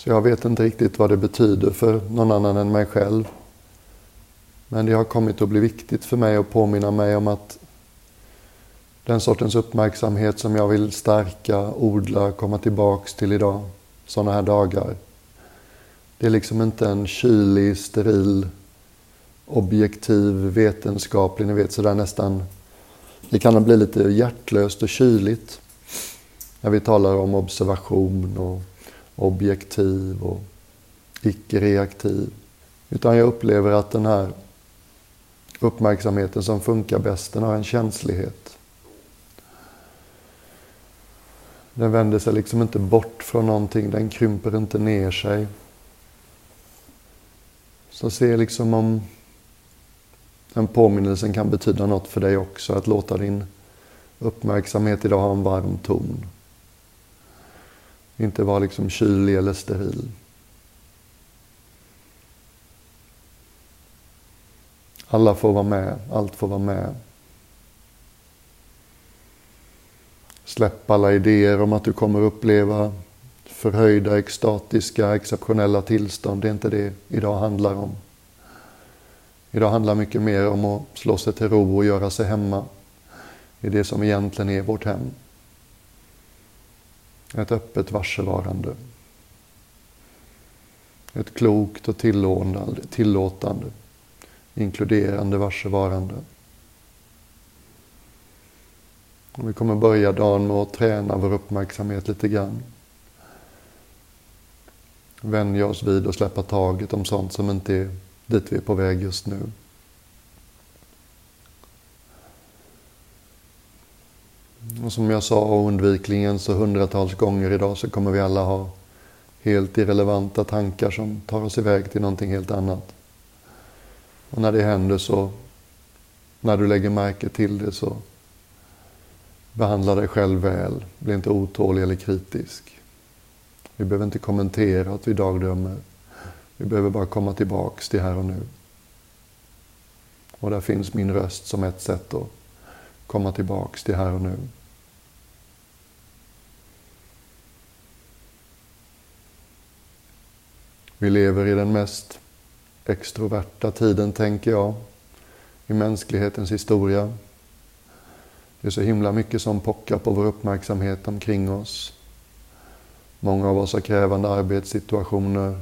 Så jag vet inte riktigt vad det betyder för någon annan än mig själv. Men det har kommit att bli viktigt för mig att påminna mig om att den sortens uppmärksamhet som jag vill stärka, odla, komma tillbaks till idag, sådana här dagar. Det är liksom inte en kylig, steril, objektiv, vetenskaplig, ni vet sådär nästan. Det kan bli lite hjärtlöst och kyligt när vi talar om observation och objektiv och icke-reaktiv. Utan jag upplever att den här uppmärksamheten som funkar bäst, den har en känslighet. Den vänder sig liksom inte bort från någonting, den krymper inte ner sig. Så se liksom om den påminnelsen kan betyda något för dig också, att låta din uppmärksamhet idag ha en varm ton. Inte vara liksom kylig eller steril. Alla får vara med, allt får vara med. Släpp alla idéer om att du kommer uppleva förhöjda, extatiska, exceptionella tillstånd. Det är inte det idag handlar om. Idag handlar mycket mer om att slå sig till ro och göra sig hemma i det som egentligen är vårt hem. Ett öppet varsevarande. Ett klokt och tillåtande, tillåtande inkluderande varsevarande. Och vi kommer börja dagen med att träna vår uppmärksamhet lite grann. Vänja oss vid att släppa taget om sånt som inte är dit vi är på väg just nu. Och som jag sa oundvikligen så hundratals gånger idag så kommer vi alla ha helt irrelevanta tankar som tar oss iväg till någonting helt annat. Och när det händer så, när du lägger märke till det så behandla dig själv väl. Bli inte otålig eller kritisk. Vi behöver inte kommentera att vi dagdrömmer. Vi behöver bara komma tillbaks till här och nu. Och där finns min röst som ett sätt att komma tillbaks till här och nu. Vi lever i den mest extroverta tiden, tänker jag, i mänsklighetens historia. Det är så himla mycket som pockar på vår uppmärksamhet omkring oss. Många av oss har krävande arbetssituationer.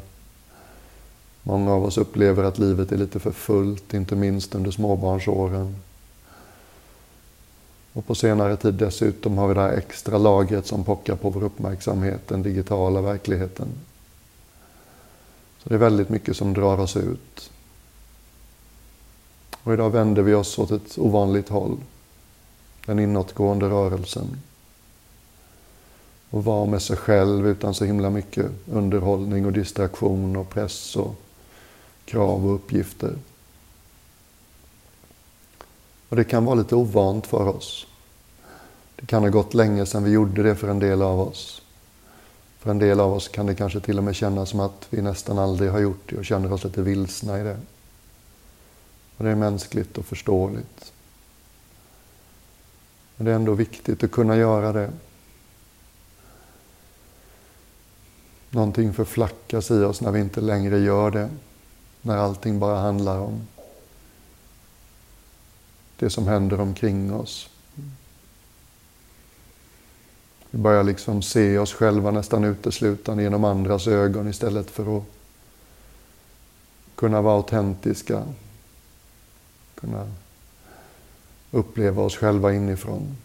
Många av oss upplever att livet är lite för fullt, inte minst under småbarnsåren. Och på senare tid dessutom har vi det här extra lagret som pockar på vår uppmärksamhet, den digitala verkligheten. Så det är väldigt mycket som drar oss ut. Och idag vänder vi oss åt ett ovanligt håll. Den inåtgående rörelsen. Och vara med sig själv utan så himla mycket underhållning och distraktion och press och krav och uppgifter. Och det kan vara lite ovant för oss. Det kan ha gått länge sedan vi gjorde det för en del av oss. För en del av oss kan det kanske till och med kännas som att vi nästan aldrig har gjort det och känner oss lite vilsna i det. Och det är mänskligt och förståeligt. Men det är ändå viktigt att kunna göra det. Någonting förflackas i oss när vi inte längre gör det. När allting bara handlar om det som händer omkring oss. Vi börjar liksom se oss själva nästan uteslutande genom andras ögon istället för att kunna vara autentiska. Kunna uppleva oss själva inifrån.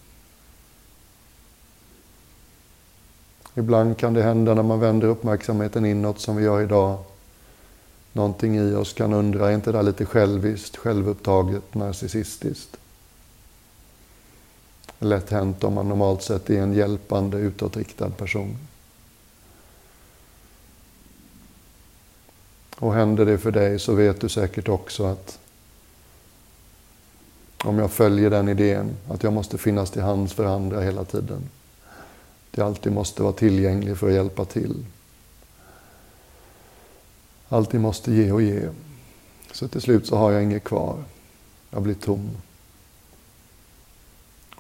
Ibland kan det hända när man vänder uppmärksamheten inåt som vi gör idag. Någonting i oss kan undra, är inte det lite själviskt, självupptaget, narcissistiskt? Lätt hänt om man normalt sett är en hjälpande, utåtriktad person. Och händer det för dig så vet du säkert också att om jag följer den idén, att jag måste finnas till hands för andra hela tiden. Att jag alltid måste vara tillgänglig för att hjälpa till. Alltid måste ge och ge. Så till slut så har jag inget kvar. Jag blir tom.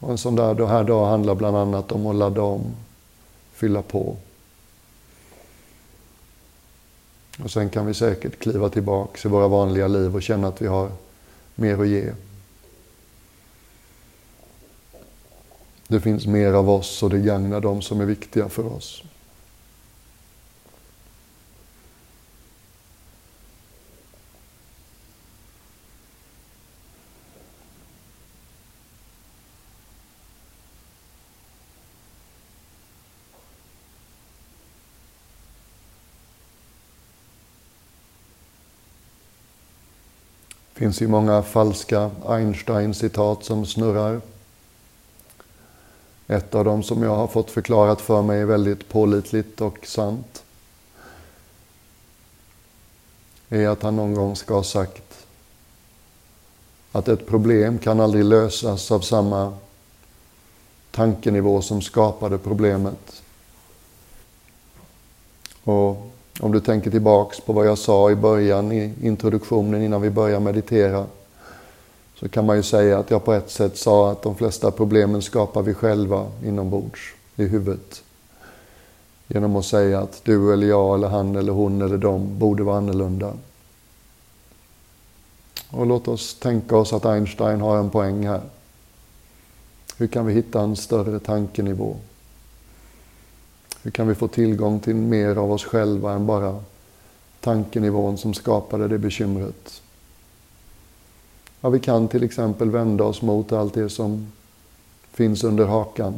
Och en sån där här dag handlar bland annat om att ladda om, fylla på. Och sen kan vi säkert kliva tillbaka i våra vanliga liv och känna att vi har mer att ge. Det finns mer av oss och det gagnar de som är viktiga för oss. Finns ju många falska Einstein-citat som snurrar. Ett av dem som jag har fått förklarat för mig är väldigt pålitligt och sant. är att han någon gång ska ha sagt att ett problem kan aldrig lösas av samma tankenivå som skapade problemet. Och om du tänker tillbaks på vad jag sa i början i introduktionen innan vi börjar meditera så kan man ju säga att jag på ett sätt sa att de flesta problemen skapar vi själva inombords, i huvudet. Genom att säga att du eller jag eller han eller hon eller de borde vara annorlunda. Och låt oss tänka oss att Einstein har en poäng här. Hur kan vi hitta en större tankenivå? Hur kan vi få tillgång till mer av oss själva än bara tankenivån som skapade det bekymret? Ja, vi kan till exempel vända oss mot allt det som finns under hakan.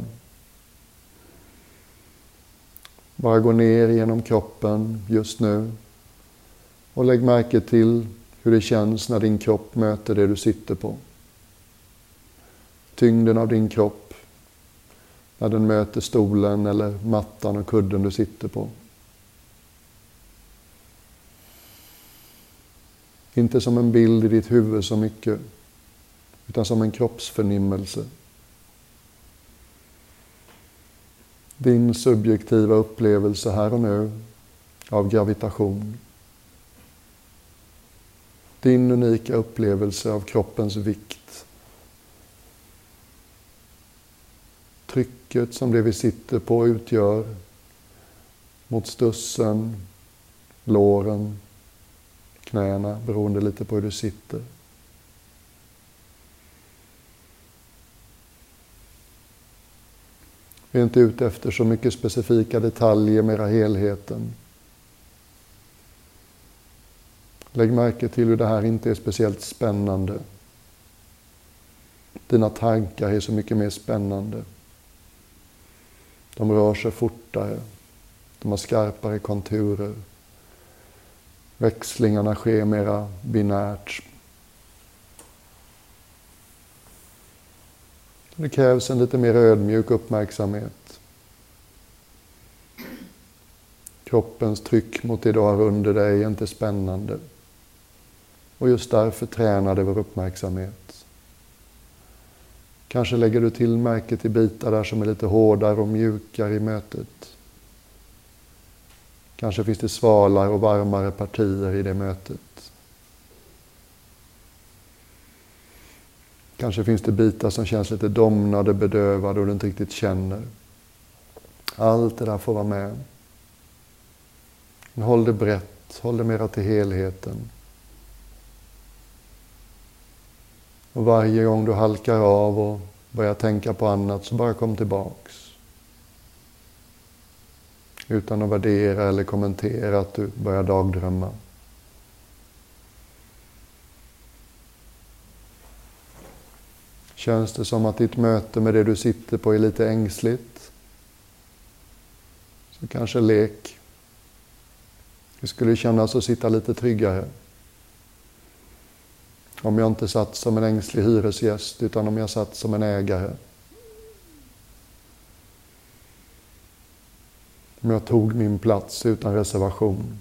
Bara gå ner genom kroppen just nu och lägg märke till hur det känns när din kropp möter det du sitter på. Tyngden av din kropp när den möter stolen eller mattan och kudden du sitter på. Inte som en bild i ditt huvud så mycket, utan som en kroppsförnimmelse. Din subjektiva upplevelse här och nu av gravitation. Din unika upplevelse av kroppens vikt. Trycket som det vi sitter på utgör mot stussen, låren, knäna beroende lite på hur du sitter. Vi är inte ute efter så mycket specifika detaljer, mera helheten. Lägg märke till hur det här inte är speciellt spännande. Dina tankar är så mycket mer spännande. De rör sig fortare. De har skarpare konturer. Växlingarna sker mera binärt. Det krävs en lite mer ödmjuk uppmärksamhet. Kroppens tryck mot det du har under dig är inte spännande. Och just därför tränar det vår uppmärksamhet. Kanske lägger du till märke till bitar där som är lite hårdare och mjukare i mötet. Kanske finns det svalare och varmare partier i det mötet. Kanske finns det bitar som känns lite domnade, bedövade och du inte riktigt känner. Allt det där får vara med. Men håll det brett, håll det mera till helheten. Och varje gång du halkar av och börjar tänka på annat så bara kom tillbaks utan att värdera eller kommentera att du börjar dagdrömma. Känns det som att ditt möte med det du sitter på är lite ängsligt? Så kanske lek. Hur skulle det kännas att sitta lite tryggare? Om jag inte satt som en ängslig hyresgäst utan om jag satt som en ägare. Om jag tog min plats utan reservation.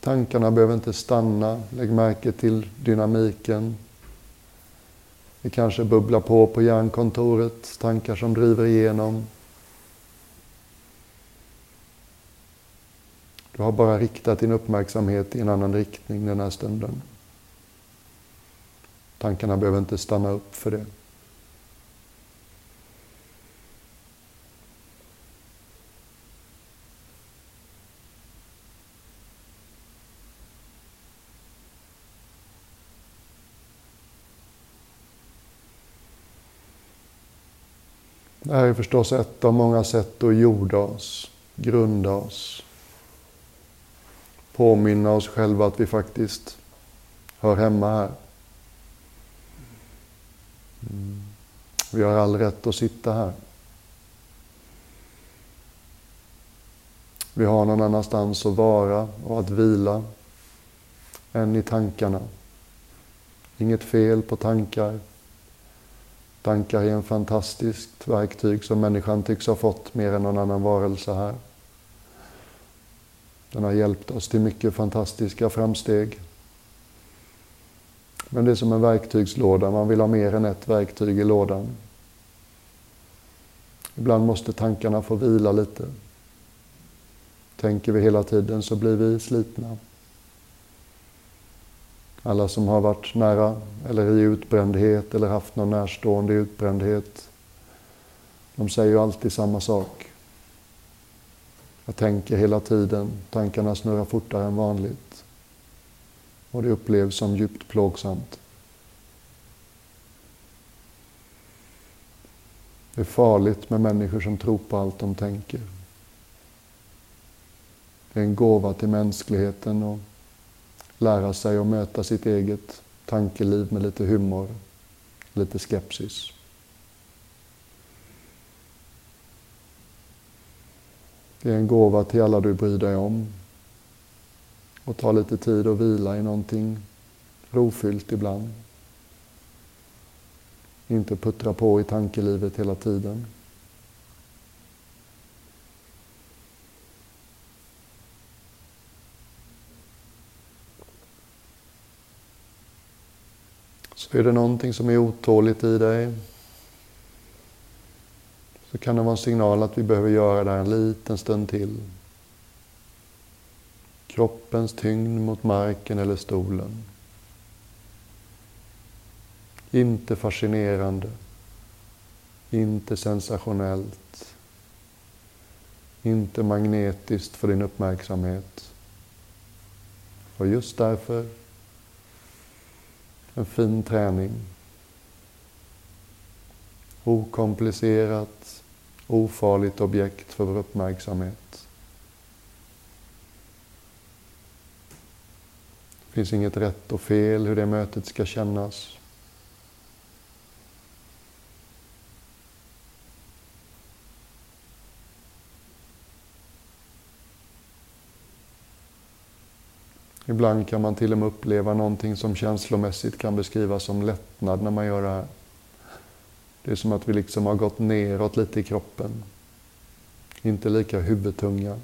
Tankarna behöver inte stanna. Lägg märke till dynamiken. Det kanske bubblar på på hjärnkontoret, tankar som driver igenom. Du har bara riktat din uppmärksamhet i en annan riktning den här stunden. Tankarna behöver inte stanna upp för det. Det här är förstås ett av många sätt att jorda oss, grunda oss. Påminna oss själva att vi faktiskt hör hemma här. Mm. Vi har all rätt att sitta här. Vi har någon annanstans att vara och att vila än i tankarna. Inget fel på tankar. Tankar är en fantastiskt verktyg som människan tycks ha fått mer än någon annan varelse här. Den har hjälpt oss till mycket fantastiska framsteg. Men det är som en verktygslåda, man vill ha mer än ett verktyg i lådan. Ibland måste tankarna få vila lite. Tänker vi hela tiden så blir vi slitna. Alla som har varit nära eller i utbrändhet eller haft någon närstående i utbrändhet, de säger ju alltid samma sak. Jag tänker hela tiden, tankarna snurrar fortare än vanligt. Och det upplevs som djupt plågsamt. Det är farligt med människor som tror på allt de tänker. Det är en gåva till mänskligheten att lära sig att möta sitt eget tankeliv med lite humor, lite skepsis. Det är en gåva till alla du bryr dig om. Och ta lite tid att vila i någonting rofyllt ibland. Inte puttra på i tankelivet hela tiden. Så är det någonting som är otåligt i dig så kan det vara en signal att vi behöver göra det här en liten stund till. Kroppens tyngd mot marken eller stolen. Inte fascinerande. Inte sensationellt. Inte magnetiskt för din uppmärksamhet. Och just därför en fin träning. Okomplicerat, ofarligt objekt för vår uppmärksamhet. Det finns inget rätt och fel hur det mötet ska kännas. Ibland kan man till och med uppleva någonting som känslomässigt kan beskrivas som lättnad när man gör det här. Det är som att vi liksom har gått neråt lite i kroppen. Inte lika huvudtunga.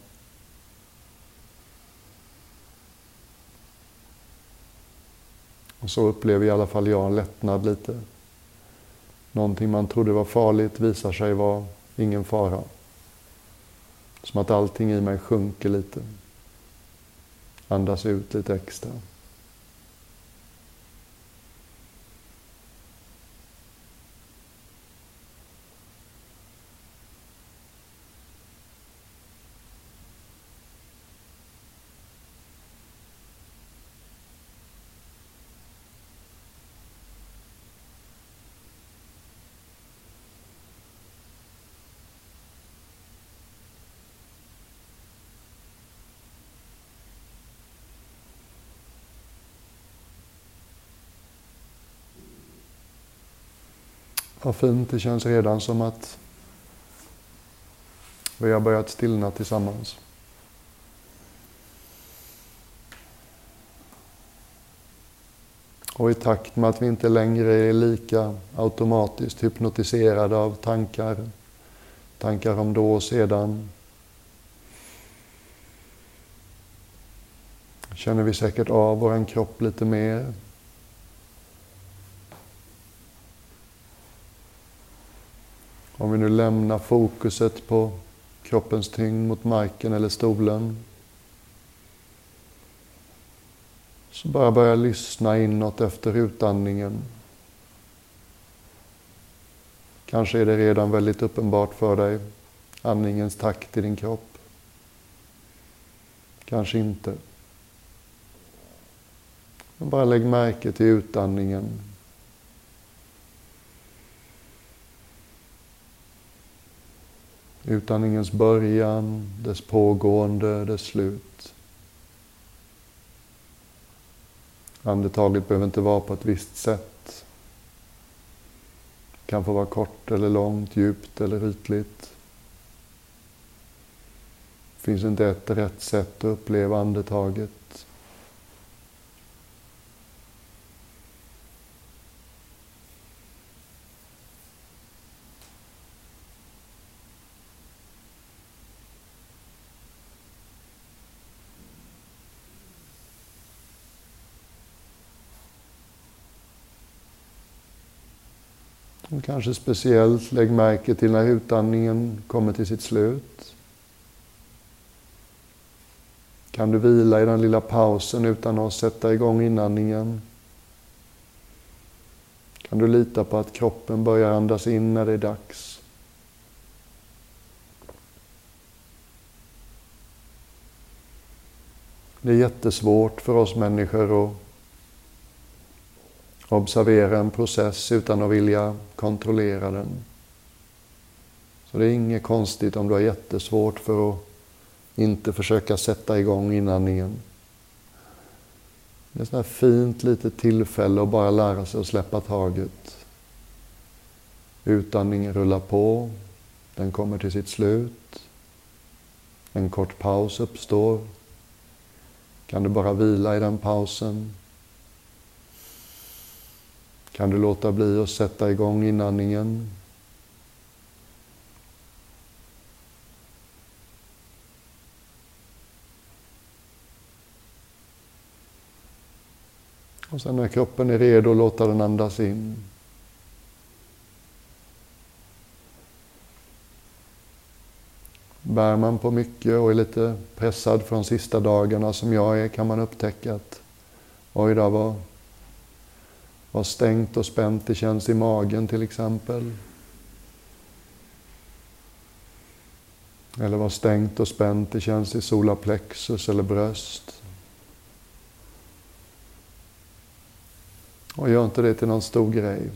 Och så upplever i alla fall jag en lättnad lite. Någonting man trodde var farligt visar sig vara ingen fara. Som att allting i mig sjunker lite. Andas ut lite extra. Vad fint, det känns redan som att vi har börjat stillna tillsammans. Och i takt med att vi inte längre är lika automatiskt hypnotiserade av tankar, tankar om då och sedan, känner vi säkert av vår kropp lite mer. Om vi nu lämnar fokuset på kroppens tyngd mot marken eller stolen. Så bara börja lyssna inåt efter utandningen. Kanske är det redan väldigt uppenbart för dig, andningens takt i din kropp. Kanske inte. Men bara lägg märke till utandningen. Utandningens början, dess pågående, dess slut. Andetaget behöver inte vara på ett visst sätt. Det kan få vara kort eller långt, djupt eller ytligt. Det finns inte ett rätt sätt att uppleva andetaget. Och kanske speciellt lägg märke till när utandningen kommer till sitt slut. Kan du vila i den lilla pausen utan att sätta igång inandningen? Kan du lita på att kroppen börjar andas in när det är dags? Det är jättesvårt för oss människor att observera en process utan att vilja kontrollera den. Så det är inget konstigt om du har jättesvårt för att inte försöka sätta igång inandningen. Det är ett sånt här fint litet tillfälle att bara lära sig att släppa taget. Utandningen rullar på, den kommer till sitt slut. En kort paus uppstår. Kan du bara vila i den pausen kan du låta bli att sätta igång inandningen? Och sen när kroppen är redo, låta den andas in. Bär man på mycket och är lite pressad från sista dagarna som jag är kan man upptäcka att oj då, var vad stängt och spänt det känns i magen till exempel. Eller vad stängt och spänt det känns i solarplexus eller bröst. Och gör inte det till någon stor grej.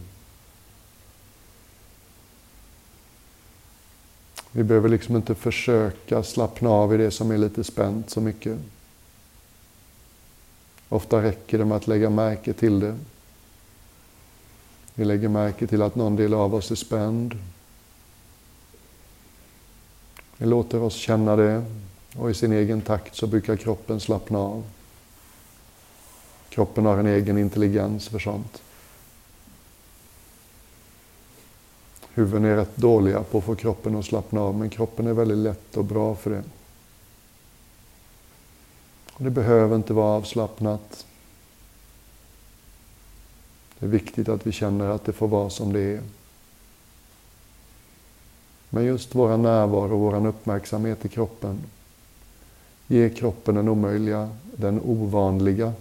Vi behöver liksom inte försöka slappna av i det som är lite spänt så mycket. Ofta räcker det med att lägga märke till det. Vi lägger märke till att någon del av oss är spänd. Vi låter oss känna det och i sin egen takt så brukar kroppen slappna av. Kroppen har en egen intelligens för sånt. Huvuden är rätt dåliga på att få kroppen att slappna av, men kroppen är väldigt lätt och bra för det. Och det behöver inte vara avslappnat. Det är viktigt att vi känner att det får vara som det är. Men just vår närvaro och vår uppmärksamhet i kroppen ger kroppen den omöjliga, den ovanliga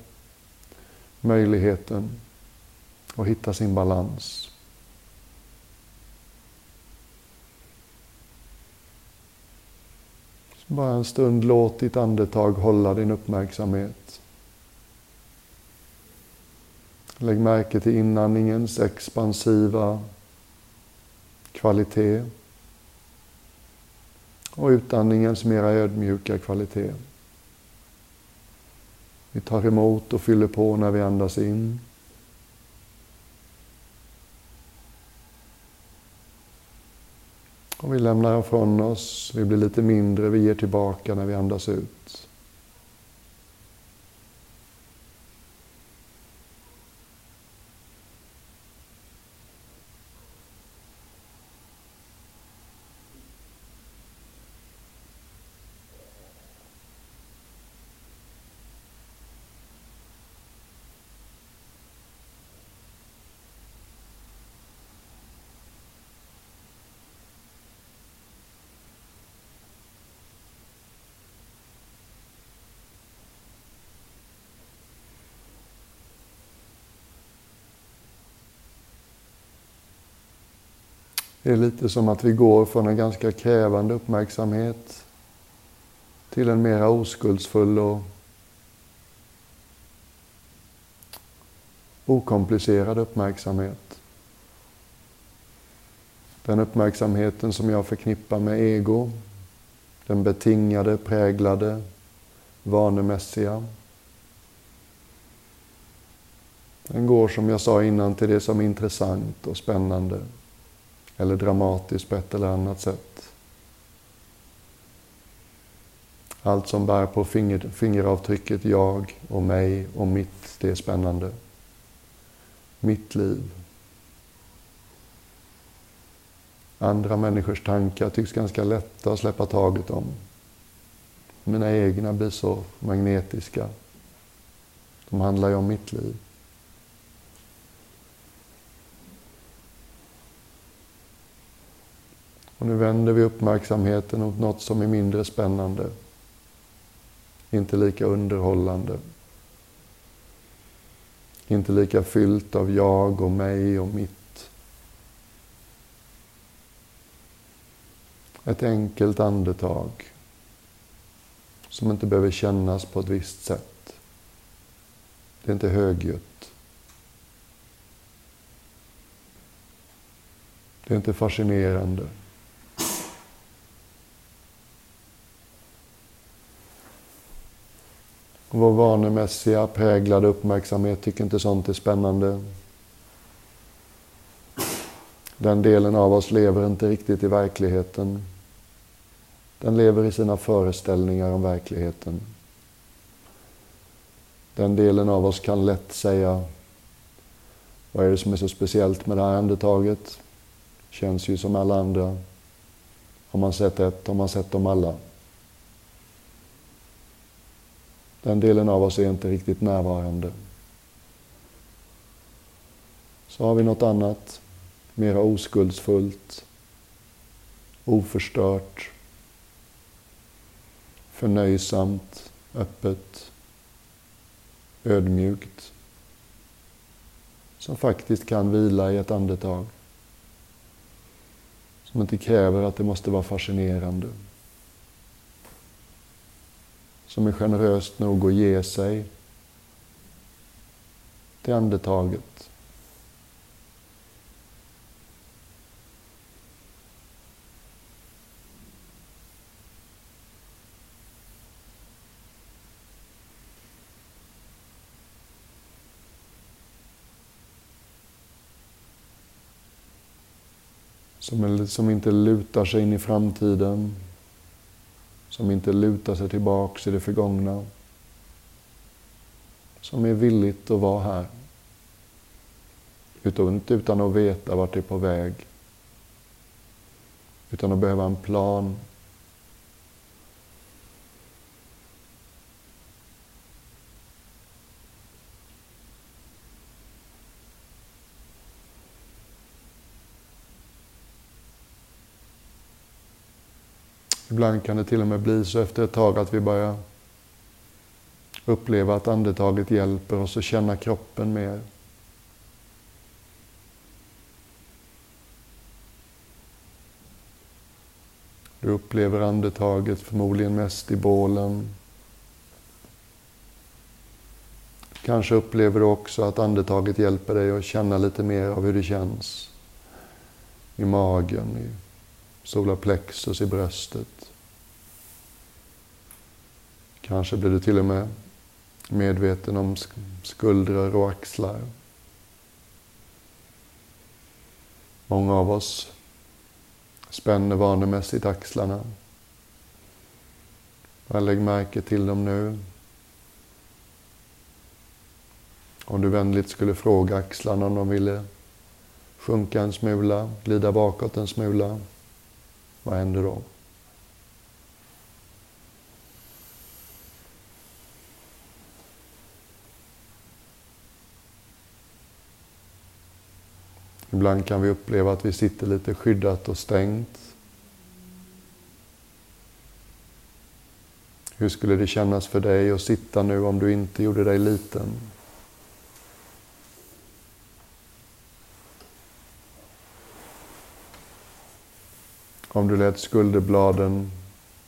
möjligheten att hitta sin balans. Så bara en stund låt ditt andetag hålla din uppmärksamhet. Lägg märke till inandningens expansiva kvalitet och utandningens mera ödmjuka kvalitet. Vi tar emot och fyller på när vi andas in. Och vi lämnar ifrån oss, vi blir lite mindre, vi ger tillbaka när vi andas ut. Det är lite som att vi går från en ganska krävande uppmärksamhet till en mera oskuldsfull och okomplicerad uppmärksamhet. Den uppmärksamheten som jag förknippar med ego, den betingade, präglade, vanemässiga. Den går som jag sa innan till det som är intressant och spännande eller dramatiskt på ett eller annat sätt. Allt som bär på finger, fingeravtrycket jag och mig och mitt, det är spännande. Mitt liv. Andra människors tankar tycks ganska lätta att släppa taget om. Mina egna blir så magnetiska. De handlar ju om mitt liv. Och nu vänder vi uppmärksamheten mot något som är mindre spännande. Inte lika underhållande. Inte lika fyllt av jag och mig och mitt. Ett enkelt andetag som inte behöver kännas på ett visst sätt. Det är inte högljutt. Det är inte fascinerande. Vår vanemässiga präglade uppmärksamhet tycker inte sånt är spännande. Den delen av oss lever inte riktigt i verkligheten. Den lever i sina föreställningar om verkligheten. Den delen av oss kan lätt säga vad är det som är så speciellt med det här andetaget? Känns ju som alla andra. Har man sett ett, har man sett dem alla. Den delen av oss är inte riktigt närvarande. Så har vi något annat, mera oskuldsfullt, oförstört, förnöjsamt, öppet, ödmjukt, som faktiskt kan vila i ett andetag. Som inte kräver att det måste vara fascinerande som är generöst nog att ge sig till andetaget. Som, som inte lutar sig in i framtiden som inte lutar sig tillbaks i det förgångna. Som är villigt att vara här. Utan, utan att veta vart det är på väg. Utan att behöva en plan. Ibland kan det till och med bli så efter ett tag att vi börjar uppleva att andetaget hjälper oss att känna kroppen mer. Du upplever andetaget förmodligen mest i bålen. Kanske upplever du också att andetaget hjälper dig att känna lite mer av hur det känns i magen, i solarplexus i bröstet. Kanske blir du till och med medveten om skuldror och axlar. Många av oss spänner vanemässigt axlarna. Lägg märke till dem nu. Om du vänligt skulle fråga axlarna om de ville sjunka en smula, glida bakåt en smula. Vad händer då? Ibland kan vi uppleva att vi sitter lite skyddat och stängt. Hur skulle det kännas för dig att sitta nu om du inte gjorde dig liten? Om du lät skulderbladen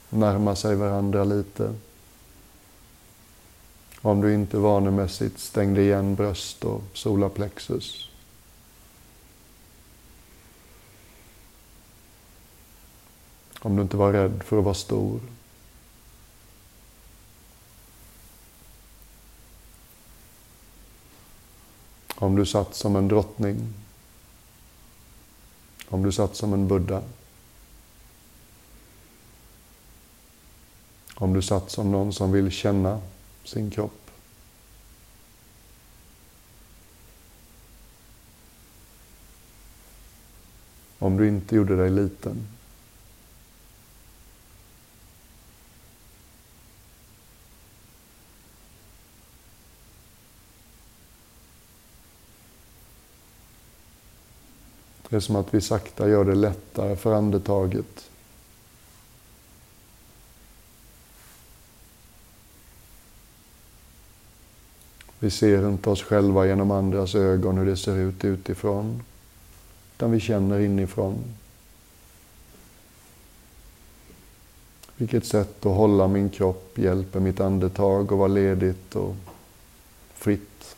närma sig varandra lite. Om du inte vanemässigt stängde igen bröst och solarplexus. Om du inte var rädd för att vara stor. Om du satt som en drottning. Om du satt som en buddha. Om du satt som någon som vill känna sin kropp. Om du inte gjorde dig liten. Det är som att vi sakta gör det lättare för andetaget. Vi ser inte oss själva genom andras ögon hur det ser ut utifrån. Utan vi känner inifrån. Vilket sätt att hålla min kropp hjälper mitt andetag att vara ledigt och fritt.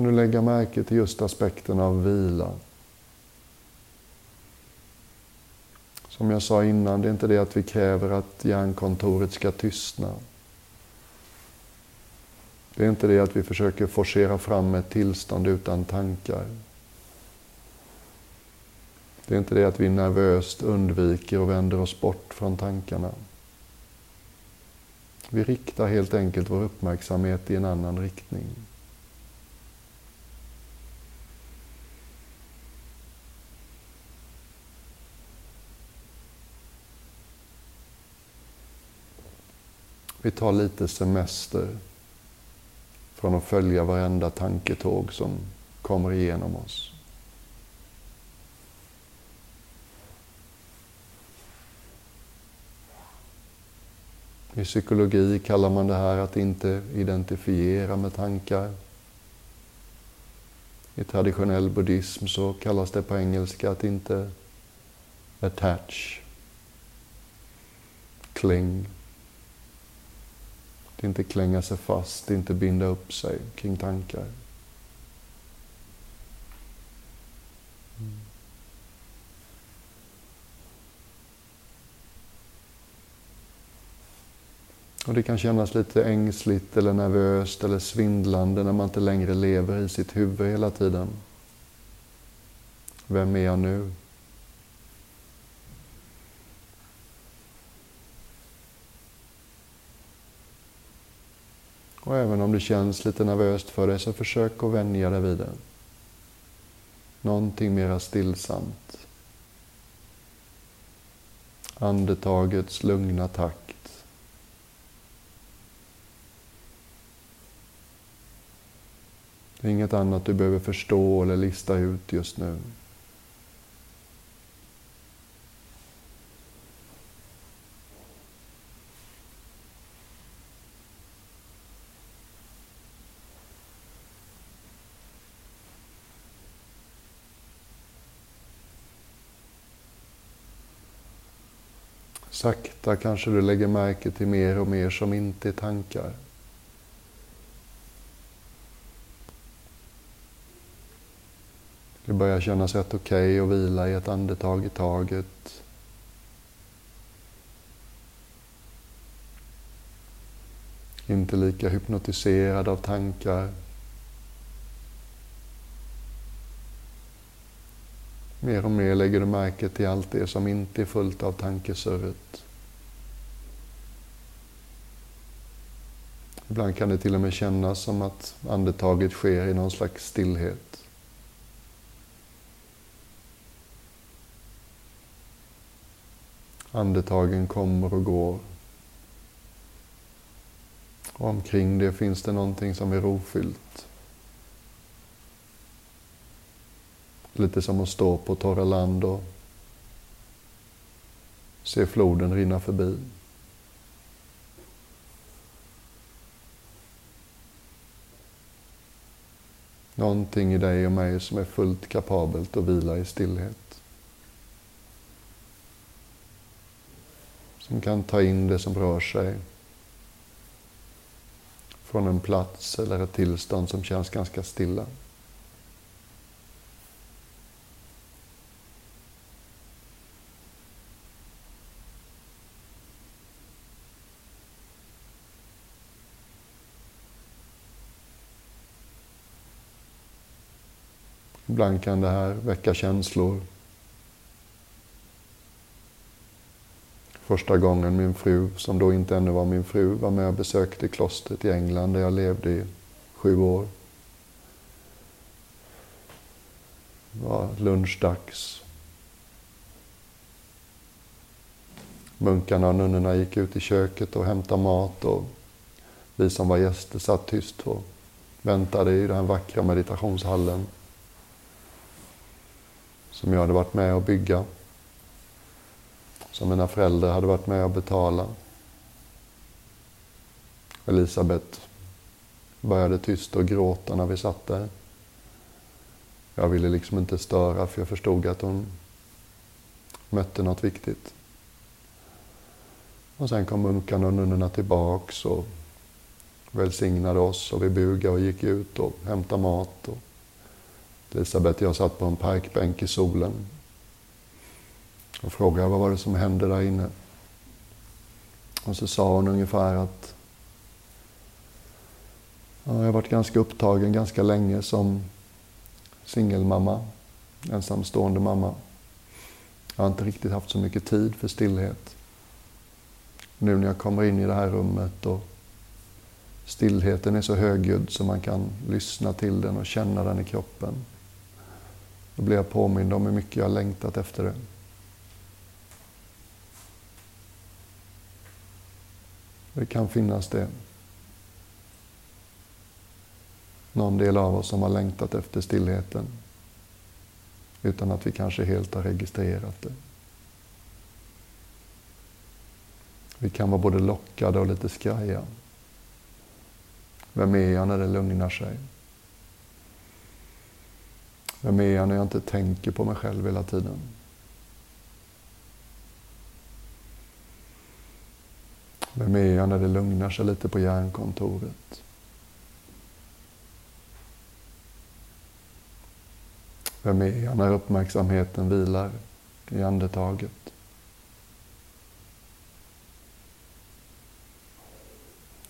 Kan du lägga märke till just aspekten av vila. Som jag sa innan, det är inte det att vi kräver att hjärnkontoret ska tystna. Det är inte det att vi försöker forcera fram ett tillstånd utan tankar. Det är inte det att vi nervöst undviker och vänder oss bort från tankarna. Vi riktar helt enkelt vår uppmärksamhet i en annan riktning. Vi tar lite semester från att följa varenda tanketåg som kommer igenom oss. I psykologi kallar man det här att inte identifiera med tankar. I traditionell buddhism så kallas det på engelska att inte attach, cling, det är inte klänga sig fast, det är inte binda upp sig kring tankar. Mm. Och det kan kännas lite ängsligt eller nervöst eller svindlande när man inte längre lever i sitt huvud hela tiden. Vem är jag nu? Och även om det känns lite nervöst för dig så försök att vänja dig vid det. Någonting mera stillsamt. Andetagets lugna takt. Det är inget annat du behöver förstå eller lista ut just nu. Sakta kanske du lägger märke till mer och mer som inte är tankar. Det börjar kännas rätt okej okay att vila i ett andetag i taget. Inte lika hypnotiserad av tankar. Mer och mer lägger du märke till allt det som inte är fullt av tankesurret. Ibland kan det till och med kännas som att andetaget sker i någon slags stillhet. Andetagen kommer och går. Och omkring det finns det någonting som är rofyllt. Lite som att stå på torra land och se floden rinna förbi. Någonting i dig och mig som är fullt kapabelt att vila i stillhet. Som kan ta in det som rör sig från en plats eller ett tillstånd som känns ganska stilla. Ibland kan det här väcka känslor. Första gången min fru, som då inte ännu var min fru, var med och besökte klostret i England där jag levde i sju år. Det var lunchdags. Munkarna och nunnorna gick ut i köket och hämtade mat och vi som var gäster satt tyst och väntade i den vackra meditationshallen som jag hade varit med och bygga. Som mina föräldrar hade varit med och betala. Elisabet började tyst och gråta när vi satt där. Jag ville liksom inte störa för jag förstod att hon mötte något viktigt. Och sen kom munkarna och nunnorna tillbaks och välsignade oss och vi bugade och gick ut och hämtade mat. Och Elisabeth och jag satt på en parkbänk i solen och frågade vad var det som hände där inne. Och så sa hon ungefär att ja, jag har varit ganska upptagen ganska länge som singelmamma, ensamstående mamma. Jag har inte riktigt haft så mycket tid för stillhet. Nu när jag kommer in i det här rummet och stillheten är så högljudd så man kan lyssna till den och känna den i kroppen. Då blir jag påmind om hur mycket jag har längtat efter det. Det kan finnas det. Någon del av oss som har längtat efter stillheten utan att vi kanske helt har registrerat det. Vi kan vara både lockade och lite skraja. Vem är jag när det lugnar sig? Vem är jag när jag inte tänker på mig själv hela tiden? Vem är jag när det lugnar sig lite på hjärnkontoret? Vem är jag när uppmärksamheten vilar i andetaget?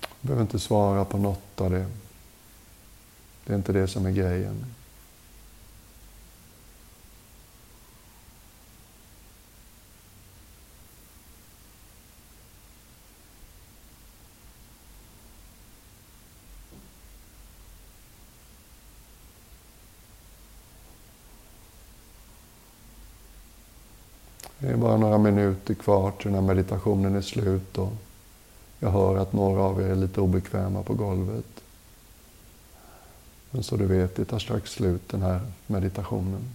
Jag behöver inte svara på något av det. Det är inte det som är grejen. Det är bara sitter kvar till när meditationen är slut och jag hör att några av er är lite obekväma på golvet. Men så du vet, det tar strax slut den här meditationen.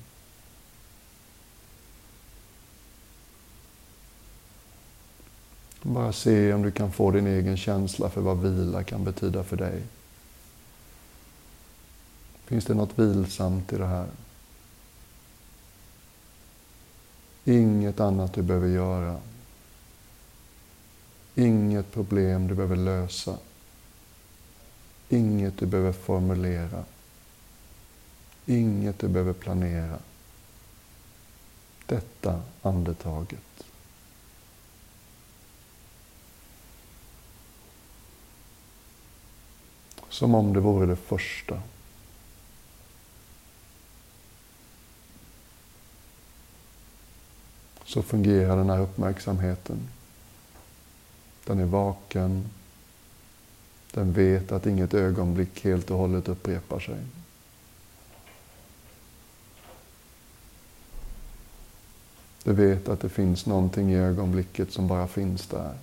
Bara se om du kan få din egen känsla för vad vila kan betyda för dig. Finns det något vilsamt i det här? Inget annat du behöver göra. Inget problem du behöver lösa. Inget du behöver formulera. Inget du behöver planera. Detta andetaget. Som om det vore det första. Så fungerar den här uppmärksamheten. Den är vaken. Den vet att inget ögonblick helt och hållet upprepar sig. Du vet att det finns någonting i ögonblicket som bara finns där.